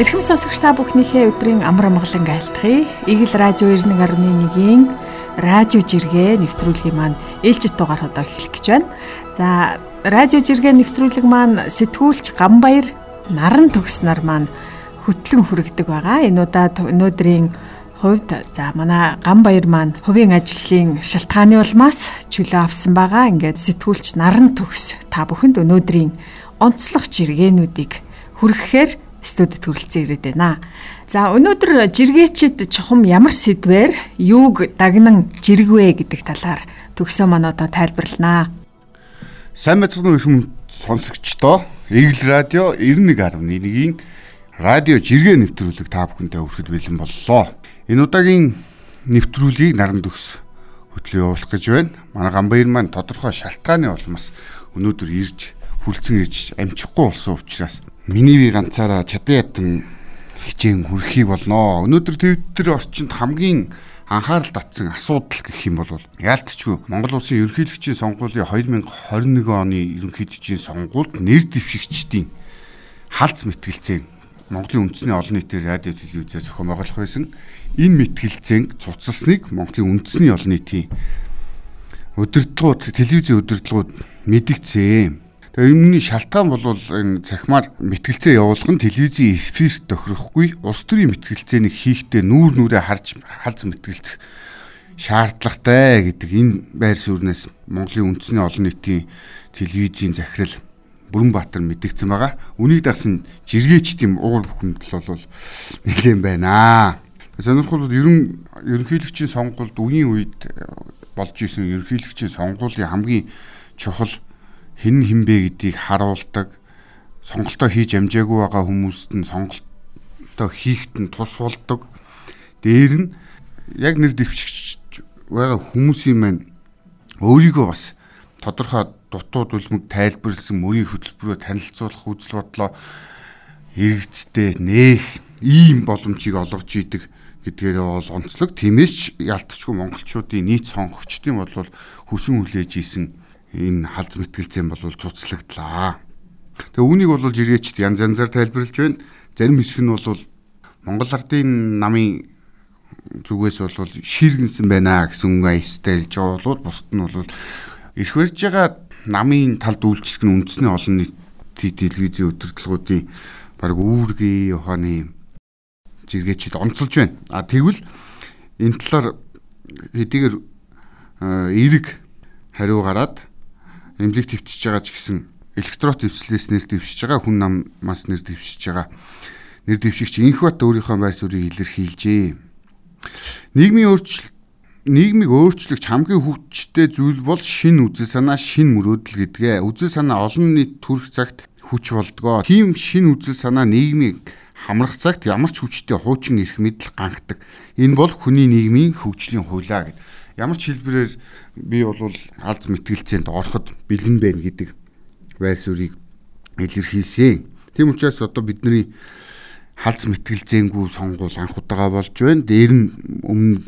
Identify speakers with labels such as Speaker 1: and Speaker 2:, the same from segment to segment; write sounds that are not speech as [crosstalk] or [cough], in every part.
Speaker 1: Эрхэм сонсогч та бүхнийхээ өдрийн амар амгалан айлтгая. Игэл радио 91.1-ийн радио жиргээ нэвтрүүлгийн маань ээлжид дугаар одоо эхлэх гэж байна. За радио жиргээ нэвтрүүлэг маань сэтгүүлч Гамбаяр наран төгснөр маань хөтлөн хүрэгдэг байгаа. Энэ удаад өнөөдрийн хувьд за манай Гамбаяр маань хувийн ажлын шалтгааны улмаас чөлөө авсан байгаа. Ингээд сэтгүүлч наран төгс та бүхэнд өнөөдрийн онцлог жиргээнүүдийг хүргэхээр студид хүрэлцэн ирээд байна. За өнөөдөр жиргээчд чухам ямар сэдвэр юуг дагнан жиргвэ гэдэг талаар төгсөө маань одоо тайлбарланаа.
Speaker 2: Сайн мэцгэн өрхөм сонсогчдоо Игэл радио 91.1-ийн радио жиргээ нэвтрүүлэг та бүхэнтэй хүрэхэд бэлэн боллоо. Энэ удаагийн нэвтрүүлгийг наран төгс хөтлөө явуулах гэж байна. Манай гамбаяр маань тодорхой шалтгааны улмаас өнөөдөр ирж хүлцэн ирж амжихгүй болсон учраас миний би ганцаараа чадан ятан хичээн хүрхийг болно. Өнөөдөр Твиттер орчинд хамгийн анхаарал татсан асуудал гэх юм бол яалтчгүй Монгол улсын ерөнхийлөгчийн сонгуулийн 2021 оны ерөнхийлөгчийн сонгуульд нэр дэвшигчдийн халц мэтгэлцээ Монголын үндэсний олон нийтийн радио телевизээр зохион байгуулах байсан. Энэ мэтгэлцээнг цуцалсныг Монголын үндэсний олон нийтийн удирдлагууд телевизийн удирдлагууд мэдгцээ. Тэгээ юмны шалтгаан бол энэ цахимаар мэтгэлцээ явуулах нь телевизийн эфирт тохирохгүй улс төрийн мэтгэлцээнийг хийхдээ нүүр нүрээ харж халз мэтгэлцэх шаардлагатай гэдэг энэ байр суурнаас Монголын үндэсний олон нийтийн телевизийн захирал Бүрэнбаатар мэдгдсэн байгаа. Үнийг дагсан жиргээч тийм уур бүхэмдэл бол нэлээд байна. Сонирхол ерөн ерөнхийлөгчийн сонгуульд үеийн үед болж исэн ерөнхийлөгчийн сонгуулийн хамгийн чухал хэн хинбэ гэдгийг харуулдаг сонголтоо хийж амжаагүй байгаа хүмүүст нь сонголтоо хийхэд нь тус болдог. Дээр нь яг нэр дэвшигч байгаа хүмүүсийн маань өөрийгөө бас тодорхой дутууд үлмэг тайлбарлсан мөрийн хөтөлбөрөөр танилцуулах үзэл бодлоо иргэдтэй нээх ийм боломжийг олгож идэг гэдгээр бол онцлог. Тиймээс ч ялтчгүй монголчуудын нийт сонгогчдын бол хүсэн хүлээж исэн энэ халз мэтгэлцэн бол цуцлагдлаа. Тэгээ үүнийг бол жиргээчд янз янзаар тайлбарлаж байна. Зарим хэсэг нь бол Монгол ардын намын зүгээс бол ширгэнсэн байна гэсэн үг аястай хэлж байгаа бол бусд нь бол эрх барьж байгаа намын талд үйлчлэх нь үндэсний олон нийтийн телевизийн өдөрлгүүдийн баг үүргийн ухааны жиргээчд онцолж байна. А тэгвэл энэ талаар хэдийгээр эерэг хариу гараад эмнэлэг твтсэж байгаа ч гэсэн электрон твслээс нэр дэвшиж байгаа хүн намаас нэр дэвшиж байгаа нэр дэвшигч инхбат өөрийнхөө байр суурийг илэрхийлжээ. Нийгмийн өөрчлөлт нийгмийг өөрчлөгч хамгийн хүчтэй зүйл бол шин үзэл санаа, шин мөрөөдөл гэдгээ. Үзэл санаа олон нийт төрөх цагт хүч болдгоо. Тийм шин үзэл санаа нийгмийг хамрах цагт ямар ч хүчтэй хуучин эрх мэдэл ганхдаг. Энэ бол хүний нийгмийн хөгжлийн хуулаа гэдэг ямар ч хэлбэрээр би бол алз мэтгэлцээнд ороход бэлэн байна гэдэг байр суурийг илэрхийлсэн. Тийм учраас одоо бидний халз мэтгэлзээнгүй сонгуул анх удаага болж байна. Дээр нь өмнө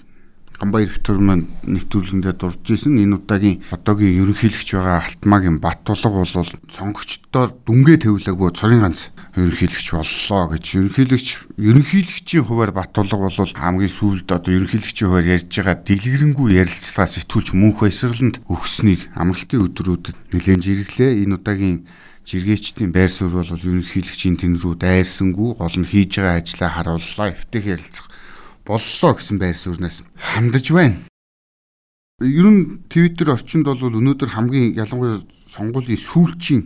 Speaker 2: Гамбаяр Битүр маань нэвтрүүлгэндээ дурж исэн. Энэ удаагийн одоогийн ерөнхийлөгч байгаа Алтмаагийн Баттулга бол сонгогчдоор дүнгээ тавилаагүй цорын ганц ерөнхийлөгч боллоо гэж ерөнхийлөгч ерөнхийлөгчийн хуваар Баттулга бол хамгийн сүүлд одоо ерөнхийлөгчийн хуваар ярьж байгаа дэлгэрэнгүй ярилцлага сэтгүүлч мөнх баясгаланд өгснийг амралтын өдрүүдэд нэлээд жирэглээ. Энэ удаагийн жиргээчдийн байр суурь бол ерөнхийлөгчийн тэн рүү дайрсангүй гол нь хийж байгаа ажлаа харууллаа эвтэх ярилцах боллоо гэсэн байр сууриас хандаж байна. Ер нь Twitter орчинд бол өнөөдөр хамгийн ялангуяа сонгуулийн сүүлчийн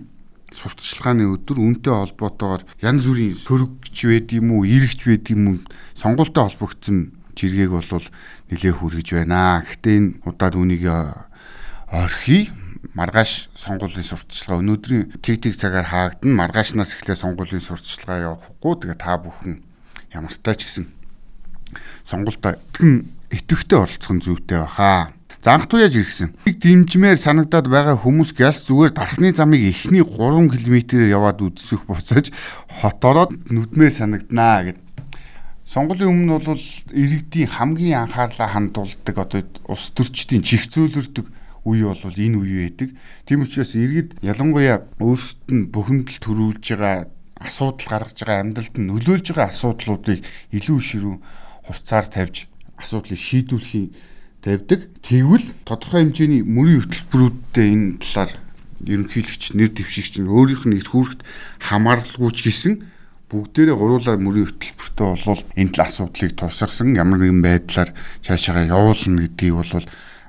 Speaker 2: сурталчилгааны өдөр үүнтэй холбоотойгоор янз бүрийн сөрөгч байд юм уу, иргэч байд юм уу сонгуультай холбогдсон жиргээг бол нэлээ хүргэж байна. Гэхдээ энэ удаад үнийг орхи маргааш сонгуулийн сурталчилгаа өнөөдрийн тэг тэг цагаар хаагдана. Маргаашнаас эхлээ сонгуулийн сурталчилгаа явахгүй. Тэгээ та бүхэн ямар ч гэсэн сонголтоо итгэн итгэвтэй оролцох нь зүйтэй баха. За анх туяаж ирсэн. Нэг дэмжмээр санагдаад байгаа хүмүүс гялс зүгээр дарахны замыг эхний 3 км-ээр яваад үзсэх буцаж хот ороод нүдмээр санагданаа гэд. Сонголын өмнө бол иргэдийн хамгийн анхаарлаа хандуулдаг одоо улс төрчдийн чих зөөлөрдөг үе бол энэ үе байдаг. Тийм учраас иргэд ялангуяа өөрсдөд нь бухимдал төрүүлж байгаа асуудал гаргаж байгаа амьдралд нь нөлөөлж байгаа асуудлуудыг илүү ширүү хурцаар тавьж асуудлыг шийдвэрлэхийг тавьдаг. Тэгвэл тодорхой хэмжээний мөрийн хөтөлбөрүүдтэй энэ талаар ерөнхийлөгч нэр дэвшигч нь өөрийнх нь эрх үүрэгт хамааралгүйч гэсэн бүгдээрээ гуруулаа мөрийн хөтөлбөртөө бол энэ тал асуудлыг тусгасан ямар нэгэн байдлаар цаашаа явуулна гэдгийг бол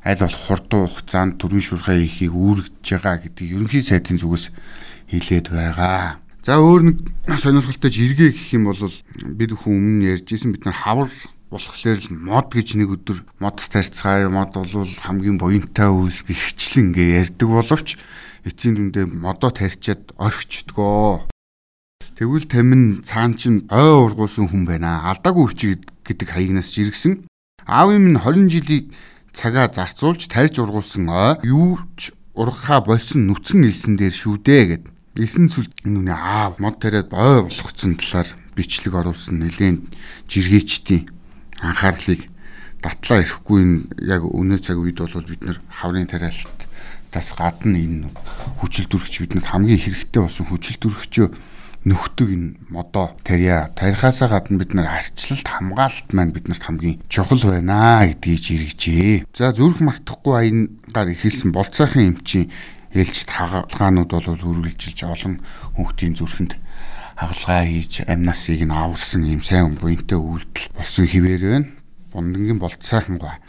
Speaker 2: аль болох хурдан хугацаанд төрийн шуурхай хийхийг үүргэж байгаа гэдгийг ерөнхий сайдын зүгээс хэлээд байгаа. За өөр нэг сонирхолтой жиргээ гэх юм бол бид хүн өмнө ярьжсэн бид нар хавар болохоор л мод гэж нэг өдөр мод тарьцгаая мод бол хамгийн буянтай үйл гихчлэн ингээ ярьдаг боловч эцсийн дүндээ модоо тарьчаад орхичдгоо. Тэгвэл тамин цаан чин ой ургуулсан хүн байна. Алдаагүй хүч гэдэг хаягнаас жиргсэн. Аав юм нь 20 жилийн цагаа зарцуулж тарьж ургуулсан ой юу ч ургахаа болсон нүцгэн илсэн дээр шүү дээ гэд. Илсэн сүл нүний аав мод тариад ой болгоцсон талаар бичлэг оруулсан нэлээд жиргээчдийн анхаарлыг татлаа ирэхгүй яг өнөө цаг үед бол бид нэр хаврын тариалтаас гадна энэ хүчил дүрхч бидэнд хамгийн хэрэгтэй болсон хүчил дүрхчөө нөхдөг энэ модоо тарья тарихаасаа гадна бид нар арчлалт хамгаалалт маань биднэрт хамгийн чухал байна гэдгийг жиргэжээ. За зүрх мартахгүй аягаар ихэлсэн болцоохон эмчийн ээлжид хагалгаанууд бол үргэлжилж олон хүүхдийн зүрхэнд хагалгаа хийж амнасыг нь аварсан юм сайн буянтай үйлдэл болсон хിവэр байна. Бундангийн болцсайхангаа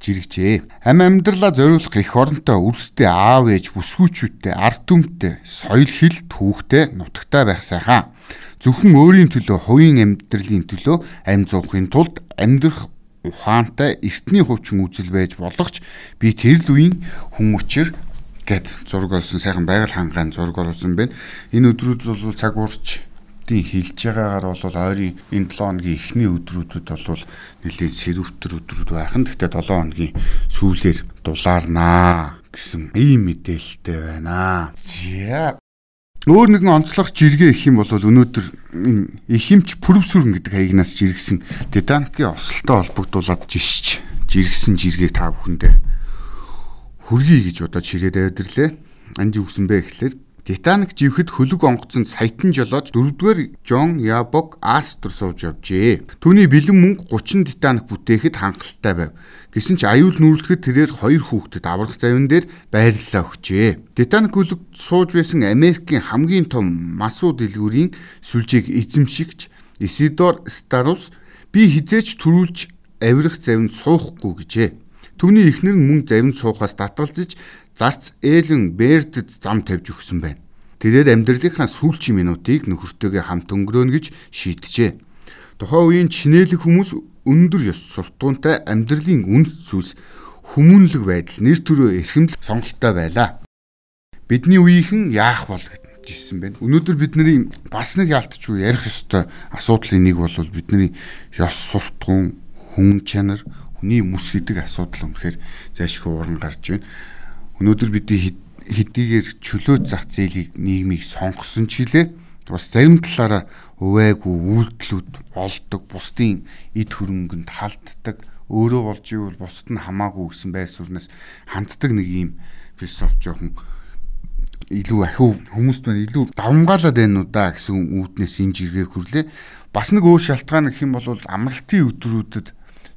Speaker 2: жирэгжээ. Ам амьдралаа зориулах их оронтой үрстэй аав ээж бүсгүүчүүдтэй ард түмтэй соёл хил түүхтэй нутагтай байх сайхан. Зөвхөн өөрийн төлөө хувийн амьдралын төлөө амь зуухын тулд амьдрах ухаантай эртний хуучин үзэл байж болохч би тэр л үеийн хүмүүчээр гэд зураг олсон сайхан байгаль хангаан зураг оруулсан байна. Энэ өдрүүд бол цаг уурч тийм хилж байгаагаар бол ойрын энэ 7 хоногийн эхний өдрүүдэд бол нэлээд сэрвтер өдрүүд байх нь. Гэхдээ 7 хоногийн сүүлээр дулаарнаа гэсэн ийм мэдээлэлтэй байна. За Өөр нэгэн онцлог жиргээ их юм бол өнөөдөр энэ ихэмч пүрвсүрэн гэдэг хаягнаас жиргсэн Титаникийн ослолтой холбогдуулаад жишж жиргсэн жиргээг та бүхэндээ хүргэе гэж удаад ширээд авдирлээ. Анди үгсэн бэ гэхлээр Титаник живхэд хөлөг онгоцонд саятан жолоож 4-р Жон Ябог Астер сууж явжээ. Түүний бэлэн мөнгө 30 Титаник бүтээхэд хангалттай байв. Гэсэн ч аюул нүүрлэхэд тэрээр хоёр хүүхдэд аврах завин дээр байрлалаа өгчээ. Титаник хөлөг сууж байсан Америкийн хамгийн том масуу дэлгүүрийн сүлжээг эзэмшигч Исидор Старус би хизээч төрүүлж авирах завинд суухгүй гэжээ. Түүний эхнэр нь мөн завинд суухаас татгалзаж зарц ээлэн бэрдэд зам тавьж өгсөн байна. Тэрээр амьдралынхаа сүүлчийн минутыг нөхөртөөгөө хамт өнгөрөөнө гэж шийджээ. Тухайн үеийн чинэлэг хүмүүс өндөр ёс суртахуунтай амьдралын үнэт зүйлс хүмүүнлэг байдал нэр төрөө эрхэмл сонголттой байлаа. Бидний үеийнхэн яах бол гэсэн байна. Өнөөдөр бидний бас нэг яалтчгүй ярих ёстой асуудлын нэг бол бидний ёс суртахуун, хүн чанар, хүний мэс гэдэг асуудал үнэхээр зайшгүй уран гарч байна. Өнөөдөр бид хэдийгээр чөлөө зах зээлийг нийгмийг сонгосон ч гэлээ бас зарим талаараа өвэйгүй үйлдэлүүд болдог, бусдын эд хөрөнгөнд халддаг, өөрөө болж ивэл бусд нь хамаагүй гэсэн байр сууриас ханддаг нэг юм философи жоохон илүү ахиу хүмүүст маань илүү давмгаалаад байна уу да гэсэн үүднээс энэ жиргээ хүрлээ. Бас нэг өөр шалтгаан гэх юм бол амралтын өдрүүдэд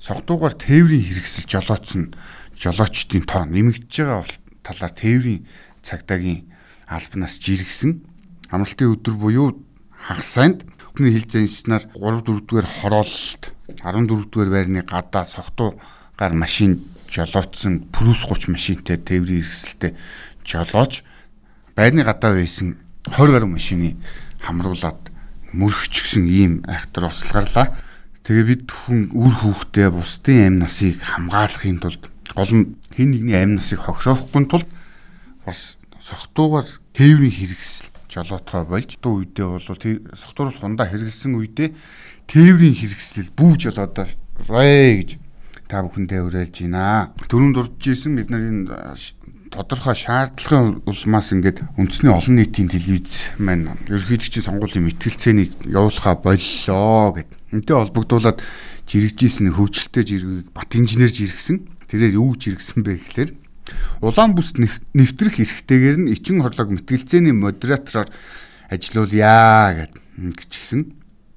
Speaker 2: согтуугаар тээврийн хэрэгсэл жолооцсон жолоочдын тоо нэмэгдэж байгаа талаар тээврийн цагдаагийн албанаас жиргсэн амралтын өдөр буюу хагас санд хүний хил зэнснаар 3 4 дугаар хороололт 14 дугаар байрны гадаа согтуугаар машин жолооцсон плюс 30 машинтай тээврийн хэрэгсэлтэй жолооч байрны гадаа байсан 20 гаруй машины хамруулад мөрөгчгсөн ийм айхтар ослгарлаа. Тэгээ бид хүн үр хүүхдээ бусдын амь насыг хамгаалахын тулд гол нь хэн нэгний амь насыг хогшоохгүй тулд бас согтуугаар тээврийн хэрэгсэл жолоотгой болж дуу үедээ бол согтуур хундаа хэрэгэлсэн үедээ тээврийн хэрэгслэл бүү жолоодоо рэ гэж та бүхэндээ уриалж байна. Төрөнд дурдж исэн бид нар энэ тодорхой шаардлагын улмаас ингээд үндэсний олон нийтийн телевиз маань ерөнхийдөө сонгуулийн мэтгэлцээнийг явуулахаа боллоо гэд. Энтэй холбогдуулаад жирэгжсэн хөвчлөлтэй жиргэг бат инженер жиргсэн. Тэрээр юу жиргсэн бэ гэхээр Улаан бүс нэвтрэх эрхтэйгээр нь ичин хорлог мэтгэлцээний модератороор ажиллаулъя гэж гисэн.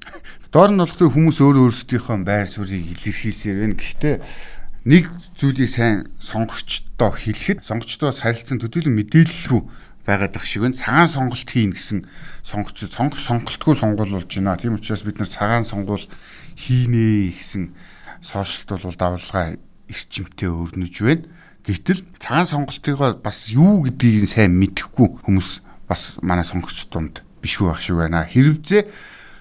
Speaker 2: [laughs] Доор нь болохоор хүмүүс өөрөө өөрсдийнхөө байр суурийг илэрхийлсээр байна. Гэхдээ нэг зүйлийг сайн сонгогчдоо хэлэхэд сонгогчдоос харилцан төдийлөн мэдээлэлгүй байгаад байх шиг байна. Цагаан сонголт хийн гэсэн сонгогч сонгох сонголтгүй сонгуул болж байна. Тийм учраас бид нар цагаан сонгуул хийнэ гэсэн сошиалт бол давалгаа эрчимтэй өрнөж байна. Гэвтэл цагаан сонголтыг бас юу гэдгийг сайн мэдэхгүй хүмүүс бас манай сонгогч дунд бишгүй байх шиг байна. Хэрвээ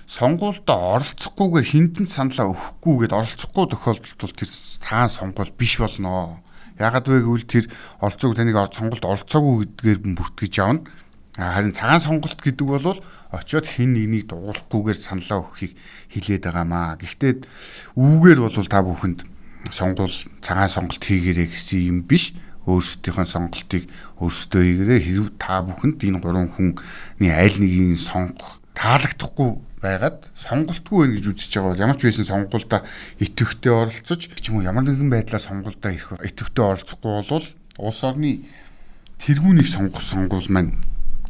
Speaker 2: сонгуульд оролцохгүйгээр хинтэн саналаа өгөхгүйгээд оролцохгүй тохиолдолд бол тэр цагаан сонгуул биш болно. Ягаад вэ гэвэл тэр оролцоог таныг сонголт оролцоогүй гэдгээр бүртгэж явна. Харин цагаан сонголт гэдэг бол очиод хэн нэгнийг дугуулахгүйгээр саналаа өгөхийг хилээд байгаамаа. Гэхдээ үүгээр бол та бүхэнд сонгуул цагаан сонголт хийгэрэй гэсэн юм биш өөрсдийнхөө сонголтыг өөрсдөө хийгэрэй хэрв та бүхэнд энэ гурван хүний аль нэгийг сонгох таалагдахгүй байгаад сонголтгүй байх гэж үзэж байгаа бол ямар ч байсан сонгуультай идэвхтэй оролцож ч юм уу ямар нэгэн байдлаар сонгуультай ирэх идэвхтэй оролцохгүй бол улс орны тэргүүнийг сонгох сонгуул маань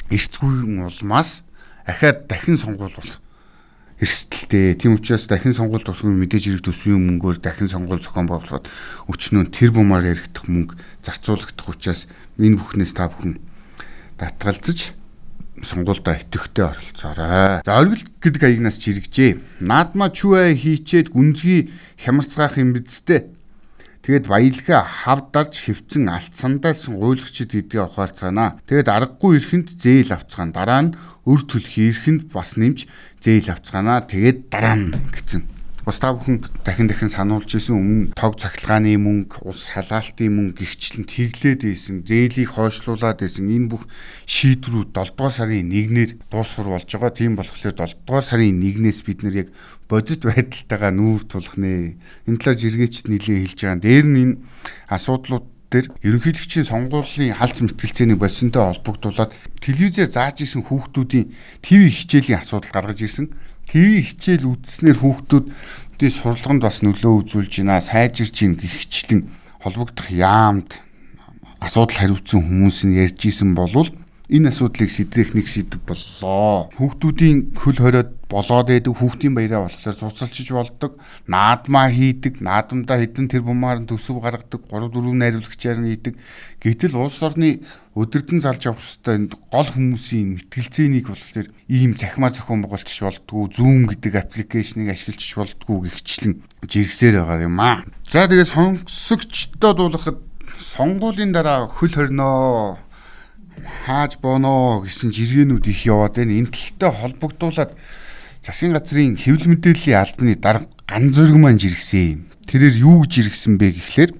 Speaker 2: эрсдгүй улмаас ахаад дахин сонгуул болох эрсдэлтэй. Тийм учраас дахин сонгуульд болох мэдээж хэрэг төсвийн мөнгөөр дахин сонгуул зохион байгуулахад өчнөө тэр бумаар яригдах мөнгө зарцуулагдах учраас энэ бүхнээс та бүхэн татгалзаж сонгуульдаа итгэвтэй оролцоорой. За оргил гэдэг аягнаас чирэгжээ. Наадмаа чүвэ хийчээд гүнзгий хямарцгаах юм бидтэй. Тэгээд баялгаа хавдарж хөвцөн алт сандайсан гуйлагчид гэдгээ ухаарцгаана. Тэгээд аргагүй ирэхэнд зээл авцгаана. Дараа нь өр төлөх ирэхэнд бас нэмж зээл авцгаана. Тэгээд дараа нь гэсэн. Бас та бүхэн дахин дахин сануулж исэн өмнө тог цахилгааны мөнгө, ус халаалтын мөнгө гихчлэн тэглээд ийсэн, зээлийг хойшлуулад ийсэн энэ бүх шийдвэрүүд 7 дугаар сарын 1-ээр дуусгар болж байгаа. Тийм болохоор 7 дугаар сарын 1-ээс бид нэр яг бодит байдалтайгаа нүүр тулах нэ. Энэ талаар жиргээчд нэлээд хэлж байгаа. Дээр нь энэ асуудлууд дээр ерөнхийлөгчийн сонгуулийн халц мэтгэлцээний болсонтой холбогдуулаад телевизээр зааж исэн хүүхдүүдийн ТV хичээлийн асуудал гаргаж ирсэн. ТV хичээл үзснээр хүүхдүүдийн сурлаганд бас нөлөө үзүүлж байна. Сайжирч ийн гихчлэн холбогдох яамд асуудал хариуцсан хүмүүс нь ярьж исэн болвол энэ асуудлыг сэтрэх нэг сэдв боллоо. Хүүхдүүдийн хөл хориод болоод байдаг хүүхдийн баяраа болохоор цуцалчиж болдог, наадмаа хийдэг, наадамдаа хэдэн тэр бумаар нь төсөв гаргадаг, 3 4 найруулагчаар нь хийдэг. Гэтэл улс орны өдөрдөн залж явах хэвээр энд гол хүмүүсийн мэтгэлцээнийг болохоор ийм захимаа зохион байгуулчих болдгоо, Zoom гэдэг аппликейшнийг ашиглаж болдгоо гихчлэн жиргсээр байгаа юм аа. За тэгээд сонсогчдод дуулахад сонгуулийн дараа хөл хорноо хааж бооно гэсэн жиргэнүүд их яваад байна. Энэ талтай холбогдуулаад засгийн газрын хэвлэл мэдээллийн албаны дарга ган зөрг маань жиргсэн юм. Тэрээр юу гэж жиргсэн бэ гэхлээр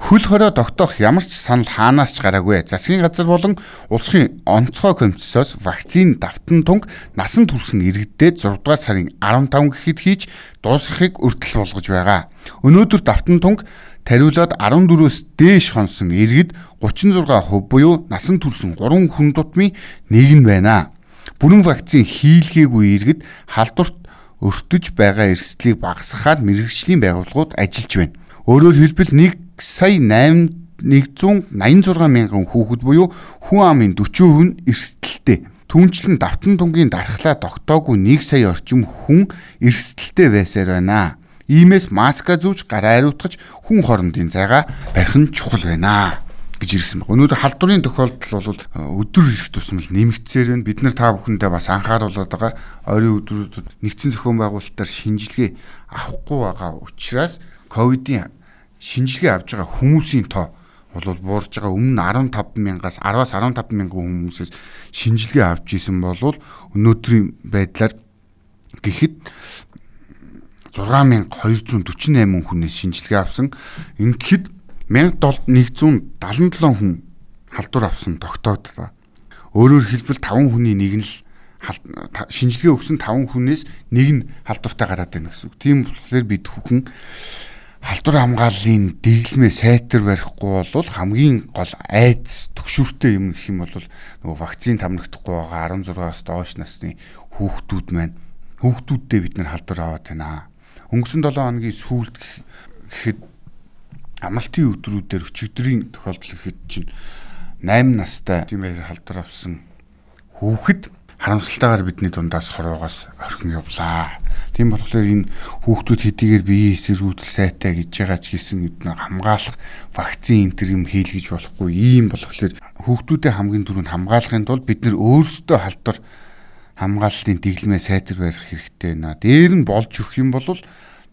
Speaker 2: хөл хороо тогтоох ямар ч санал хаанаас ч гараагүй. Засгийн газар болон улсын онцгой комиссоос вакцины давтан тунг насан турсан иргэдэд 6 дугаар сарын 15 гэхэд хийж дуусгахыг өртөл болгож байгаа. Өнөөдөр давтан тунг тариулаад 14-өөс дээш хонсон иргэд 36% буюу насан турсан 3 хүн тутмын нэг нь байна. Бүрэн вакцин хийлгээгүй иргэд халдварт өртөж байгаа эрсдлийг багасгахад мэрэгжлийн байгууллагууд ажиллаж байна. Өөрөөр хэлбэл 1 сая 8 186 мянган хүүхэд буюу хүн амын 40% нь эрсдэлтэй. Түүнчлэн давтан тунгийн дархлаа тогтоогүй 1 сая орчим хүн эрсдэлтэй байсаар байна. Иймээс маска зүүж гараа ариутгаж хүн хоорондын зайгаа барих нь чухал байна гэж ирсэн байна. Өнөөдөр халдварын тохиолдол бол э, өдөр ирэх тусмал нэмэгдсээр байна. Бид нар та бүхэндээ бас анхааруулад байгаа. Ойрын өдрүүдэд нэгдсэн зохион байгуулалтаар шинжилгээ авахгүй байгаа учраас ковидын шинжилгээ авж байгаа хүмүүсийн тоо бол буурж байгаа өмнө 15 мянгаас 10-аас 15 мянган хүмүүсээс шинжилгээ авч исэн бол өнөөдрийн байдлаар гэхэд 6248 хүнээс шинжилгээ авсан. Ингээд 1177 хүн халдвар авсан тогтоодлоо. Өөрөөр хэлбэл 5 хүний нэг нь л шинжилгээ өгсөн 5 хүнээс нэг нь халдвартай гараад байна гэсэн үг. Тийм болохоор бид бүхэн халдвар хамгааллын дэглэмээ сайтар барихгүй бол хамгийн гол айц төгшүүртэй юм гэх юм бол нөгөө вакцин тамрагдахгүй байгаа 16-аас доош насны хүүхдүүд маань хүүхдүүддээ бид нар халдвар аваад байна. Өнгөрсөн 7 хоногийн сүүлд гэхэд амралтын өдрүүдээр өчигдрийн тохиолдол ихэд чинь 8 настай тийм баяр халдвар авсан хүүхэд харамсалтайгаар бидний дундаас хорвоогоос орхин явлаа. Тийм болохоор энэ хүүхдүүд хэдийгээр биеийн эсэргүүцэл сайтай гэж байгаа ч гэсэн эдгээр хамгаалах вакцин энэ төр юм хийлгэж болохгүй ийм болохоор хүүхдүүдэд хамгийн түрүүнд хамгаалахын тулд бид нөр өөрсдөө халдвар хамгаалалтын дэглэмээ сайтар барих хэрэгтэй байна. Дээр нь болж өгөх юм бол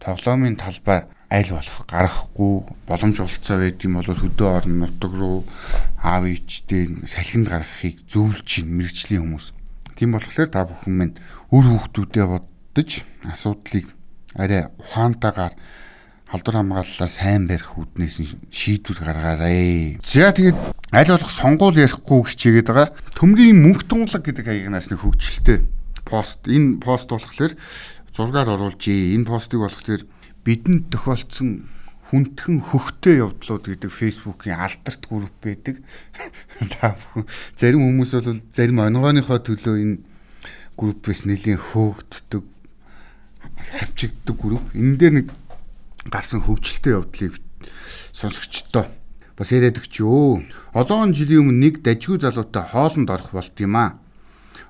Speaker 2: тоглоомын талбай аль болох гарахгүй боломж олцоо байд юм бол хөдөө орон нутаг руу аав ээжтэй салхинд гаргахыг зөвлөж ин мэрэгчлийн хүмүүс. Тийм болохоор та бүхэн минь үр хүүхдүүдэд боддож асуудлыг арай ухаантайгаар халдвар хамгааллаа сайн барих үүднээс шийдвэр гаргаарай. За тэгээд аль болох сонгуул ярихгүй хичээгээд байгаа. Төмрийн мөнх тунгалаг гэдэг хаягнаас нэг хөгжилтэй пост. Энэ пост болохоор зургаар оруулж энэ постыг болохоор бидэнд тохиолдсон хүндхэн хөхтэй явдлууд гэдэг фейсбુકийн алдарт групп байдаг. [laughs] Та бүхэн зарим хүмүүс бол зарим онгооныхоо төлөө энэ группээс нэлийн хөөгддөг хавчигддаг групп. Энэ дээр нэг гарсан хөгжилтэй явдлыг сонсогчдоо бас яриад өгч юу. Олон жилийн өмнө нэг дажгүй залуутай хоолнд орох болт юм аа.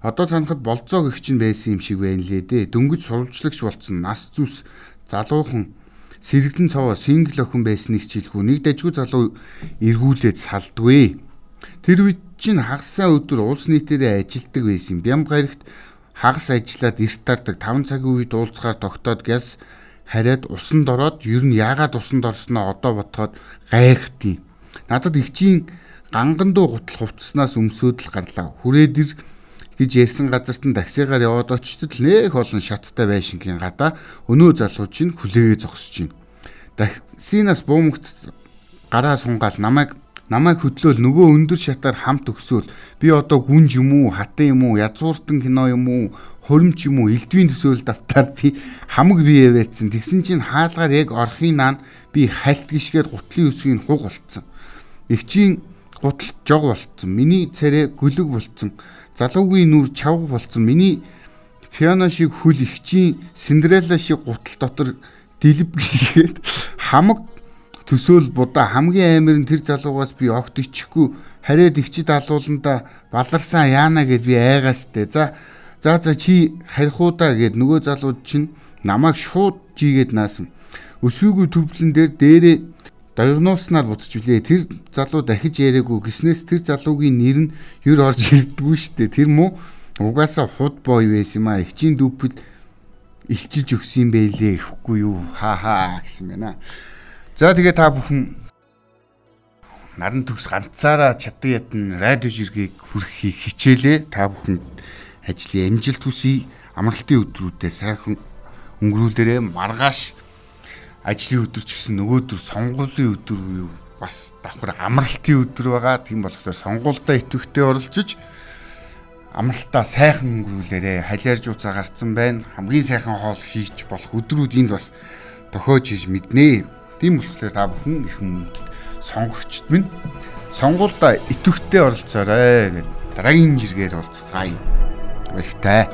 Speaker 2: Одоо санахад болцоо гихч нь байсан юм шиг байна лээ дээ. Дөнгөж сурвалжлагч болцсон нас зүс залуухан сэргэлэн цаваа сингл охин байсныг хичээлгүй нэг дажгүй залуу эргүүлээд салдгүй. Тэр үед чинь хагасаа өдөр улс нийтээрээ ажилдаг байсан. Бямб гарагт хагас ажиллаад эрт тардаг 5 цагийн үед уулзгаар тогтоод гяс хараад усанд ороод ер нь яагаад усанд орсноо одоо бодоход гайхтیں۔ Надад ихчийн ганган дуу гутал хувцснаас өмсөөд л гарлаа. Хүрээд ир гэж ярьсан газарт нь таксигаар яваад очтод нэх олон шаттай байшингийн гадаа өнөө залуу чинь хүлээгээ зогсож байна. Таксинаас буумагт гараа сунгаал намайг намайг хөдлөөл нөгөө өндөр шатаар хамт өгсөөл би одоо гүнж юм уу хатан юм уу язгууртан кино юм уу хуримч юм уу? Элдвийн төсөөл давтаад би хамаг бие байцсан. Тэгсэн чинь хаалгаар яг орхын наан би хальт гიშгээр гутлын өсгийн хуг болцсон эгчийн гутал жог болцсон. Миний царай гөлөг болцсон. Залуугийн нүр чавг болцсон. Миний пиано шиг хөл ихчийн синдрелла шиг гутал дотор дэлб гişгээд хамаг төсөөл будаа. Хамгийн нь тэр залуугаас би огт ичихгүй. Хараад игчид алууланда баларсан яана гэд би айгаастай. За за за чи харихуудаа гэд нөгөө залууд чинь намайг шууд жигээд наасан өсвийгүй төвлөн дээр дээрээ диагнознаар буцаж үлээ. Тэр залуу дахиж яриаггүй гиснээс тэр залуугийн нэр нь ер орж ирдэггүй шүү дээ. Тэр муу угаасаа худ бой байсан юм а. Игчийн дүүпэл илчилж өгсөн юм байлээ ихгүй юу. Ха ха гэсэн байна. За тэгээ та бүхэн наран төгс ганцаараа чаддаг ядн радио жиргийг хүрхийг хичээлээ. Та бүхэнд ажлын амжилт хүсье. Амралтын өдрүүдэд сайхан өнгөрүүлээрэ маргааш ажлын өдөр ч гэсэн нөгөөдөр сонгуулийн өдөр юу бас давхар амралтын өдөр байгаа. Тийм болохоор сонгуульдаа идэвхтэй оролцож амралтаа сайхан өнгөрүүлээрэ. Халиар жууцаа гарцсан байна. Хамгийн сайхан хоол хийж болох өдрүүд энд бас тохиож хийж мэднэ. Тийм болохоор та бүхэн их хүмүүст сонгогчд минь сонгуульдаа идэвхтэй оролцоорой гэдэг дараагийн жиргээр уулзцаая. está